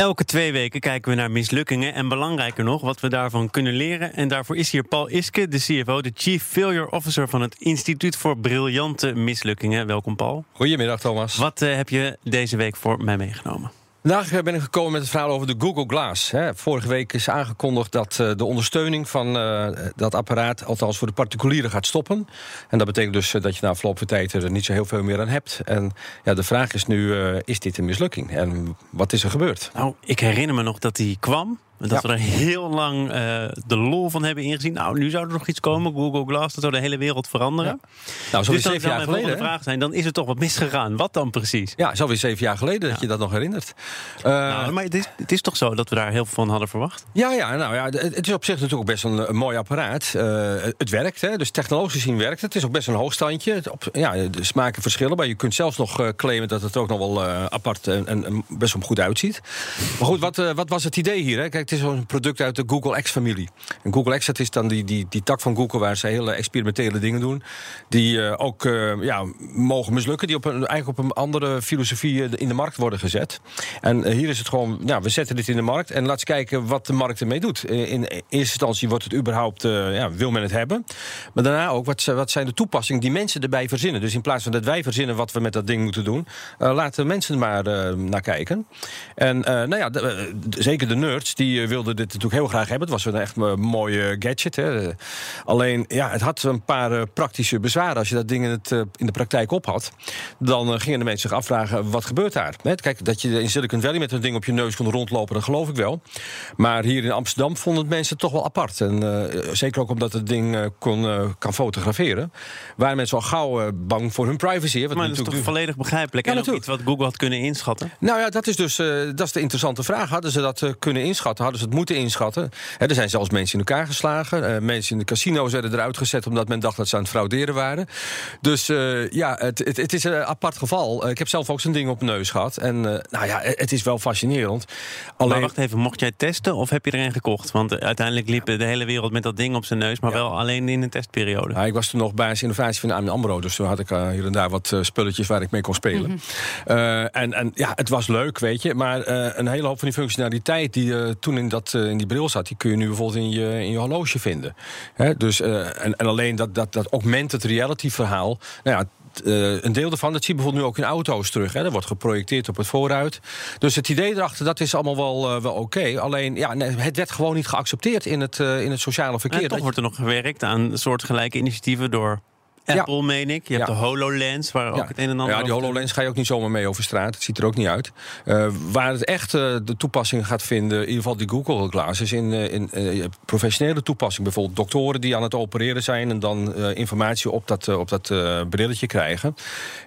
Elke twee weken kijken we naar mislukkingen en belangrijker nog wat we daarvan kunnen leren. En daarvoor is hier Paul Iske, de CFO, de Chief Failure Officer van het Instituut voor Briljante Mislukkingen. Welkom Paul. Goedemiddag Thomas. Wat uh, heb je deze week voor mij meegenomen? Vandaag ben ik gekomen met het verhaal over de Google Glass. Vorige week is aangekondigd dat eh, de ondersteuning van uh, dat apparaat, althans voor de particulieren, gaat stoppen. En dat betekent dus dat je na verloop van tijd er niet zo heel veel meer aan hebt. En ja, de vraag is nu: is dit een mislukking? En wat is er gebeurd? Nou, ik herinner me nog dat die kwam. Dat ja. we er heel lang uh, de lol van hebben ingezien. Nou, nu zou er nog iets komen. Google Glass, dat zou de hele wereld veranderen. Ja. Nou, zo dus zeven jaar geleden. vraag zijn, dan is er toch wat misgegaan. Wat dan precies? Ja, zo weer zeven jaar geleden ja. dat je dat nog herinnert. Uh, nou, maar het is, het is, toch zo dat we daar heel veel van hadden verwacht? Ja, ja, nou ja, het is op zich natuurlijk best een, een mooi apparaat. Uh, het werkt, hè, dus technologisch gezien werkt het. Het is ook best een hoogstandje. Op, ja, de smaken verschillen, maar je kunt zelfs nog claimen dat het ook nog wel apart en, en, best wel goed uitziet. Maar goed, wat, wat was het idee hier? Hè? Kijk, het is zo'n product uit de Google X-familie. En Google X, dat is dan die, die, die tak van Google waar ze hele experimentele dingen doen. Die uh, ook uh, ja, mogen mislukken. Die op een, eigenlijk op een andere filosofie in de markt worden gezet. En hier is het gewoon, ja, we zetten dit in de markt. En laten eens kijken wat de markt ermee doet. in eerste instantie wordt het überhaupt, ja, wil men het hebben. Maar daarna ook, wat, wat zijn de toepassingen die mensen erbij verzinnen. Dus in plaats van dat wij verzinnen wat we met dat ding moeten doen. laten mensen er maar naar kijken. En nou ja, zeker de nerds, die wilden dit natuurlijk heel graag hebben. Het was een echt een mooie gadget. Hè. Alleen, ja, het had een paar uh, praktische bezwaren. Als je dat ding in, het, in de praktijk op had, dan gingen de mensen zich afvragen: wat gebeurt daar? Kijk, dat je in Silicon Valley met een ding op je neus kon rondlopen, dat geloof ik wel. Maar hier in Amsterdam vonden het mensen toch wel apart. En zeker ook omdat het ding kon, kan fotograferen, waren mensen al gauw bang voor hun privacy. Wat maar dat is toch volledig begrijpelijk? Ja, en ook iets wat Google had kunnen inschatten? Nou ja, dat is dus dat is de interessante vraag. Hadden ze dat kunnen inschatten? Hadden ze het moeten inschatten? er zijn zelfs mensen in elkaar geslagen. Uh, mensen in de casino's werden eruit gezet omdat men dacht dat ze aan het frauderen waren. Dus uh, ja, het, het, het, is een apart geval. Uh, ik heb zelf ook zo'n ding op neus gehad. En nou ja, het is wel fascinerend. Alleen... Maar wacht even, mocht jij testen of heb je er een gekocht? Want uiteindelijk liep de hele wereld met dat ding op zijn neus, maar ja. wel alleen in een testperiode. Ja, ik was toen nog basis innovatie van AMN AMRO, dus toen had ik hier en daar wat spulletjes waar ik mee kon spelen. Mm -hmm. en, en ja, het was leuk, weet je, maar een hele hoop van die functionaliteit die toen in, dat, in die bril zat, die kun je nu bijvoorbeeld in je, in je horloge vinden. He, dus, uh, en, en alleen dat, dat, dat augmented reality verhaal. Nou ja, uh, een deel daarvan, dat zie je bijvoorbeeld nu ook in auto's terug. Hè. Dat wordt geprojecteerd op het vooruit. Dus het idee erachter, dat is allemaal wel, uh, wel oké. Okay. Alleen, ja, het werd gewoon niet geaccepteerd in het, uh, in het sociale verkeer. En toch wordt er nog gewerkt aan soortgelijke initiatieven door Apple, ja. meen ik. Je hebt ja. de HoloLens, waar ook ja. het een en ander... Ja, die HoloLens ga je ook niet zomaar mee over straat. Het ziet er ook niet uit. Uh, waar het echt uh, de toepassing gaat vinden... in ieder geval die Google Glass... is in, uh, in professionele toepassing. Bijvoorbeeld doktoren die aan het opereren zijn... en dan informatie op dat, op dat brilletje krijgen.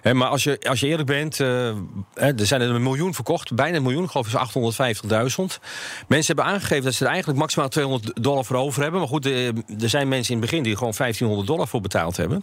Hè, maar als je, als je eerlijk bent... er zijn er een miljoen verkocht. Bijna een miljoen, geloof ik, 850.000. Mensen hebben aangegeven dat ze er eigenlijk maximaal 200 dollar voor over hebben. Maar goed, er zijn mensen in het begin... die gewoon 1500 dollar voor betaald hebben.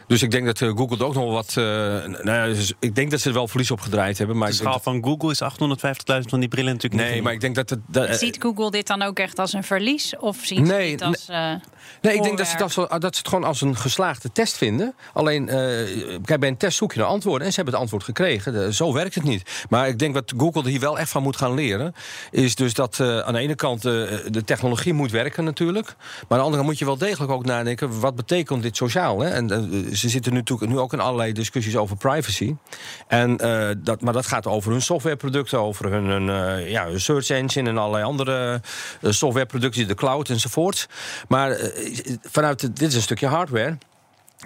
Dus ik denk dat uh, Google er ook nog wat. Uh, nou ja, dus ik denk dat ze er wel verlies op gedraaid hebben. Maar de schaal van Google is 850.000 van die brillen natuurlijk nee, niet. maar ik denk dat het. Dat, ziet Google dit dan ook echt als een verlies? Of ziet nee, ze het als. Uh, nee, ik denk dat ze, dat, zo, dat ze het gewoon als een geslaagde test vinden. Alleen, kijk, bij een test zoek je naar antwoorden. En ze hebben het antwoord gekregen. zo werkt het niet. Maar ik denk wat Google er hier wel echt van moet gaan leren. Is dus dat aan de ene kant de technologie moet werken natuurlijk. Maar aan de andere kant moet je wel degelijk ook nadenken. Wat betekent dit sociaal? Hè? En ze zitten nu nu ook in allerlei discussies over privacy. En, uh, dat, maar dat gaat over hun softwareproducten, over hun, uh, ja, search engine en allerlei andere uh, softwareproducten, de cloud enzovoort. Maar vanuit dit is een stukje hardware.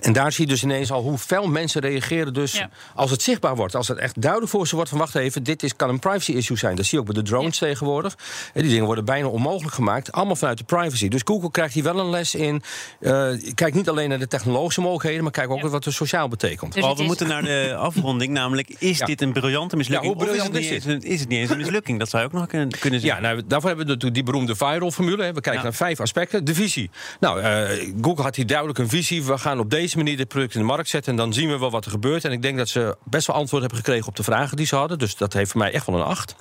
En daar zie je dus ineens al hoe fel mensen reageren. Dus Ja. als het zichtbaar wordt, als het echt duidelijk voor ze wordt van wacht even, dit is, kan een privacy issue zijn. Dat zie je ook bij de drones tegenwoordig. En die dingen worden bijna onmogelijk gemaakt, allemaal vanuit de privacy. Dus Google krijgt hier wel een les in. eh, kijk niet alleen naar de technologische mogelijkheden, maar kijk ook Ja. wat er sociaal betekent. Dus het we is- moeten naar de afronding. Namelijk, is Ja. dit een briljante mislukking? Ja, hoe briljant of is, het is niet eens een, is het niet eens een mislukking? Dat zou je ook nog kunnen, kunnen Ja, zeggen. nou, daarvoor hebben we natuurlijk die beroemde viral-formule. hè. We kijken Ja. naar vijf aspecten. De visie. Nou, eh, Google had hier duidelijk een visie. We gaan op deze manier dit product in de markt zetten... en dan zien we wel wat er gebeurt. En ik denk dat ze best wel antwoord hebben gekregen op de vragen die ze hadden. Dus dat heeft voor mij echt wel een acht.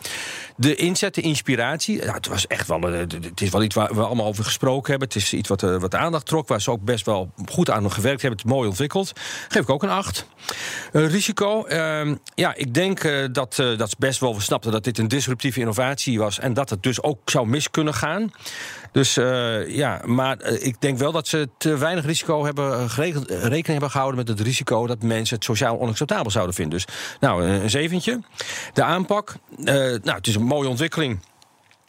De inzet, de inspiratie. Ja, het, was echt wel, eh, het is wel iets waar we allemaal over gesproken hebben. Het is iets wat, eh, wat de aandacht trok... waar ze ook best wel goed aan gewerkt hebben. Het mooi ontwikkeld. Geef ik ook een acht. Eh, risico. ehm, ja, ik denk dat, dat ze best wel snapten dat dit een disruptieve innovatie was. En dat het dus ook zou mis kunnen gaan. Dus ja, maar ik denk wel dat ze te weinig risico hebben geregeld, rekening hebben gehouden met het risico dat mensen het sociaal onacceptabel zouden vinden. Dus nou, een een zeventje. De aanpak. eh, nou, het is een mooie ontwikkeling.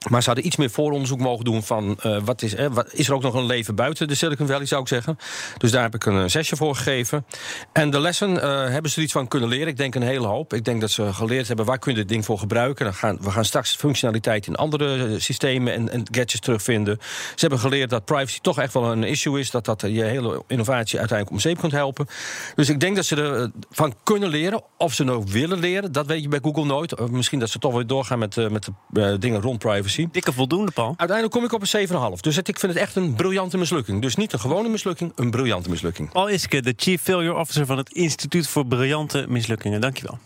Maar ze hadden iets meer vooronderzoek mogen doen van eh, wat is, eh, wat, is er ook nog een leven buiten de Silicon Valley, zou ik zeggen. Dus daar heb ik een eh, zesje voor gegeven. En de lessen eh, hebben ze er iets van kunnen leren. Ik denk een hele hoop. Ik denk dat ze geleerd hebben waar kun je dit ding voor gebruiken. Dan gaan, we gaan straks functionaliteit in andere eh, systemen en, en gadgets terugvinden. Ze hebben geleerd dat privacy toch echt wel een issue is. Dat dat je hele innovatie uiteindelijk om zeep kunt helpen. Dus ik denk dat ze ervan kunnen leren. Of ze nou willen leren, dat weet je bij Google nooit. Misschien dat ze toch weer doorgaan met, eh, met de eh, dingen rond privacy. Dikke voldoende, Paul. Uiteindelijk kom ik op een 7,5. Dus het, ik vind het echt een briljante mislukking. Dus niet een gewone mislukking, een briljante mislukking. Paul Iske, de Chief Failure Officer van het Instituut voor Briljante Mislukkingen. Dankjewel.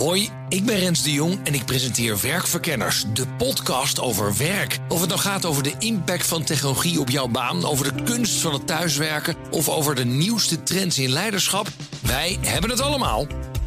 Hoi, ik ben Rens de Jong en ik presenteer Werkverkenners, de podcast over werk. Of het nou gaat over de impact van technologie op jouw baan, over de kunst van het thuiswerken of over de nieuwste trends in leiderschap, wij hebben het allemaal.